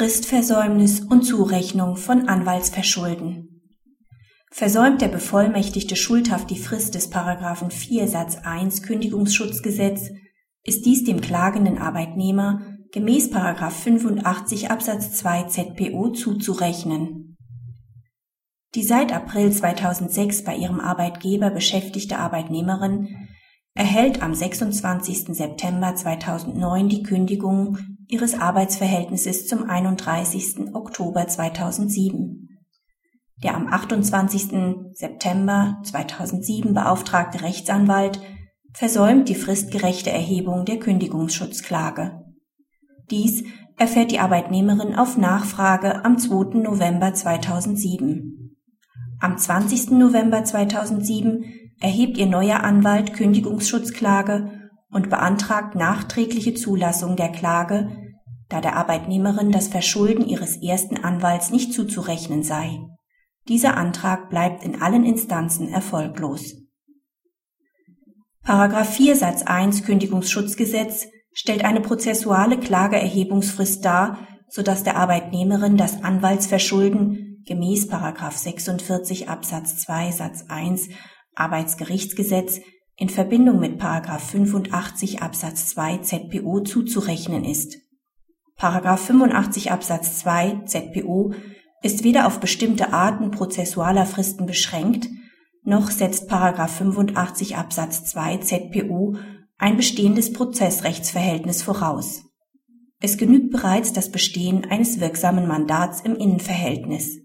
Fristversäumnis und Zurechnung von Anwaltsverschulden. Versäumt der Bevollmächtigte schuldhaft die Frist des Paragraphen 4 Satz 1 Kündigungsschutzgesetz, ist dies dem klagenden Arbeitnehmer gemäß Paragraph 85 Absatz 2 ZPO zuzurechnen. Die seit April 2006 bei ihrem Arbeitgeber beschäftigte Arbeitnehmerin erhält am 26. September 2009 die Kündigung ihres Arbeitsverhältnisses zum 31. Oktober 2007. Der am 28. September 2007 beauftragte Rechtsanwalt versäumt die fristgerechte Erhebung der Kündigungsschutzklage. Dies erfährt die Arbeitnehmerin auf Nachfrage am 2. November 2007. Am 20. November 2007 erhebt ihr neuer Anwalt Kündigungsschutzklage und beantragt nachträgliche Zulassung der Klage, da der Arbeitnehmerin das Verschulden ihres ersten Anwalts nicht zuzurechnen sei. Dieser Antrag bleibt in allen Instanzen erfolglos. Paragraph 4 Satz 1 Kündigungsschutzgesetz stellt eine prozessuale Klageerhebungsfrist dar, so dass der Arbeitnehmerin das Anwaltsverschulden gemäß Paragraph 46 Absatz 2 Satz 1 Arbeitsgerichtsgesetz in Verbindung mit Paragraph 85 Absatz 2 ZPO zuzurechnen ist. Paragraph 85 Absatz 2 ZPO ist weder auf bestimmte Arten prozessualer Fristen beschränkt, noch setzt Paragraph 85 Absatz 2 ZPO ein bestehendes Prozessrechtsverhältnis voraus. Es genügt bereits das Bestehen eines wirksamen Mandats im Innenverhältnis.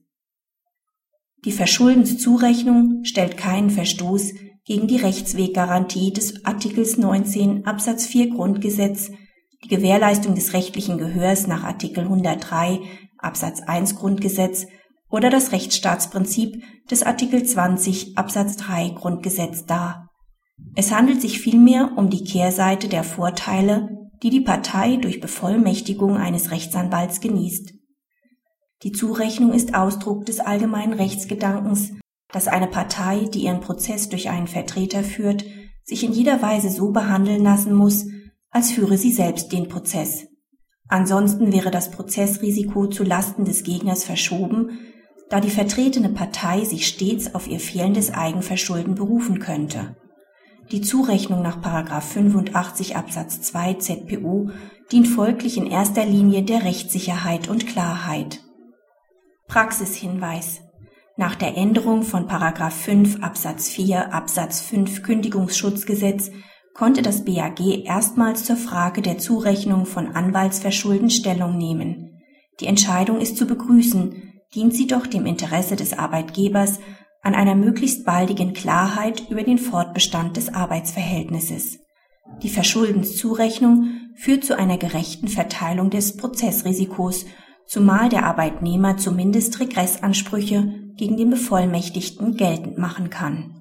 Die Verschuldenszurechnung stellt keinen Verstoß gegen die Rechtsweggarantie des Artikels 19 Absatz 4 Grundgesetz, die Gewährleistung des rechtlichen Gehörs nach Artikel 103 Absatz 1 Grundgesetz oder das Rechtsstaatsprinzip des Artikel 20 Absatz 3 Grundgesetz dar. Es handelt sich vielmehr um die Kehrseite der Vorteile, die die Partei durch Bevollmächtigung eines Rechtsanwalts genießt. Die Zurechnung ist Ausdruck des allgemeinen Rechtsgedankens dass eine Partei, die ihren Prozess durch einen Vertreter führt, sich in jeder Weise so behandeln lassen muss, als führe sie selbst den Prozess. Ansonsten wäre das Prozessrisiko zu Lasten des Gegners verschoben, da die vertretene Partei sich stets auf ihr fehlendes Eigenverschulden berufen könnte. Die Zurechnung nach 85 Absatz 2 ZPO dient folglich in erster Linie der Rechtssicherheit und Klarheit. Praxishinweis nach der Änderung von Paragraph 5 Absatz 4 Absatz 5 Kündigungsschutzgesetz konnte das BAG erstmals zur Frage der Zurechnung von Anwaltsverschulden Stellung nehmen. Die Entscheidung ist zu begrüßen, dient sie doch dem Interesse des Arbeitgebers an einer möglichst baldigen Klarheit über den Fortbestand des Arbeitsverhältnisses. Die Verschuldenszurechnung führt zu einer gerechten Verteilung des Prozessrisikos, zumal der Arbeitnehmer zumindest Regressansprüche gegen den Bevollmächtigten geltend machen kann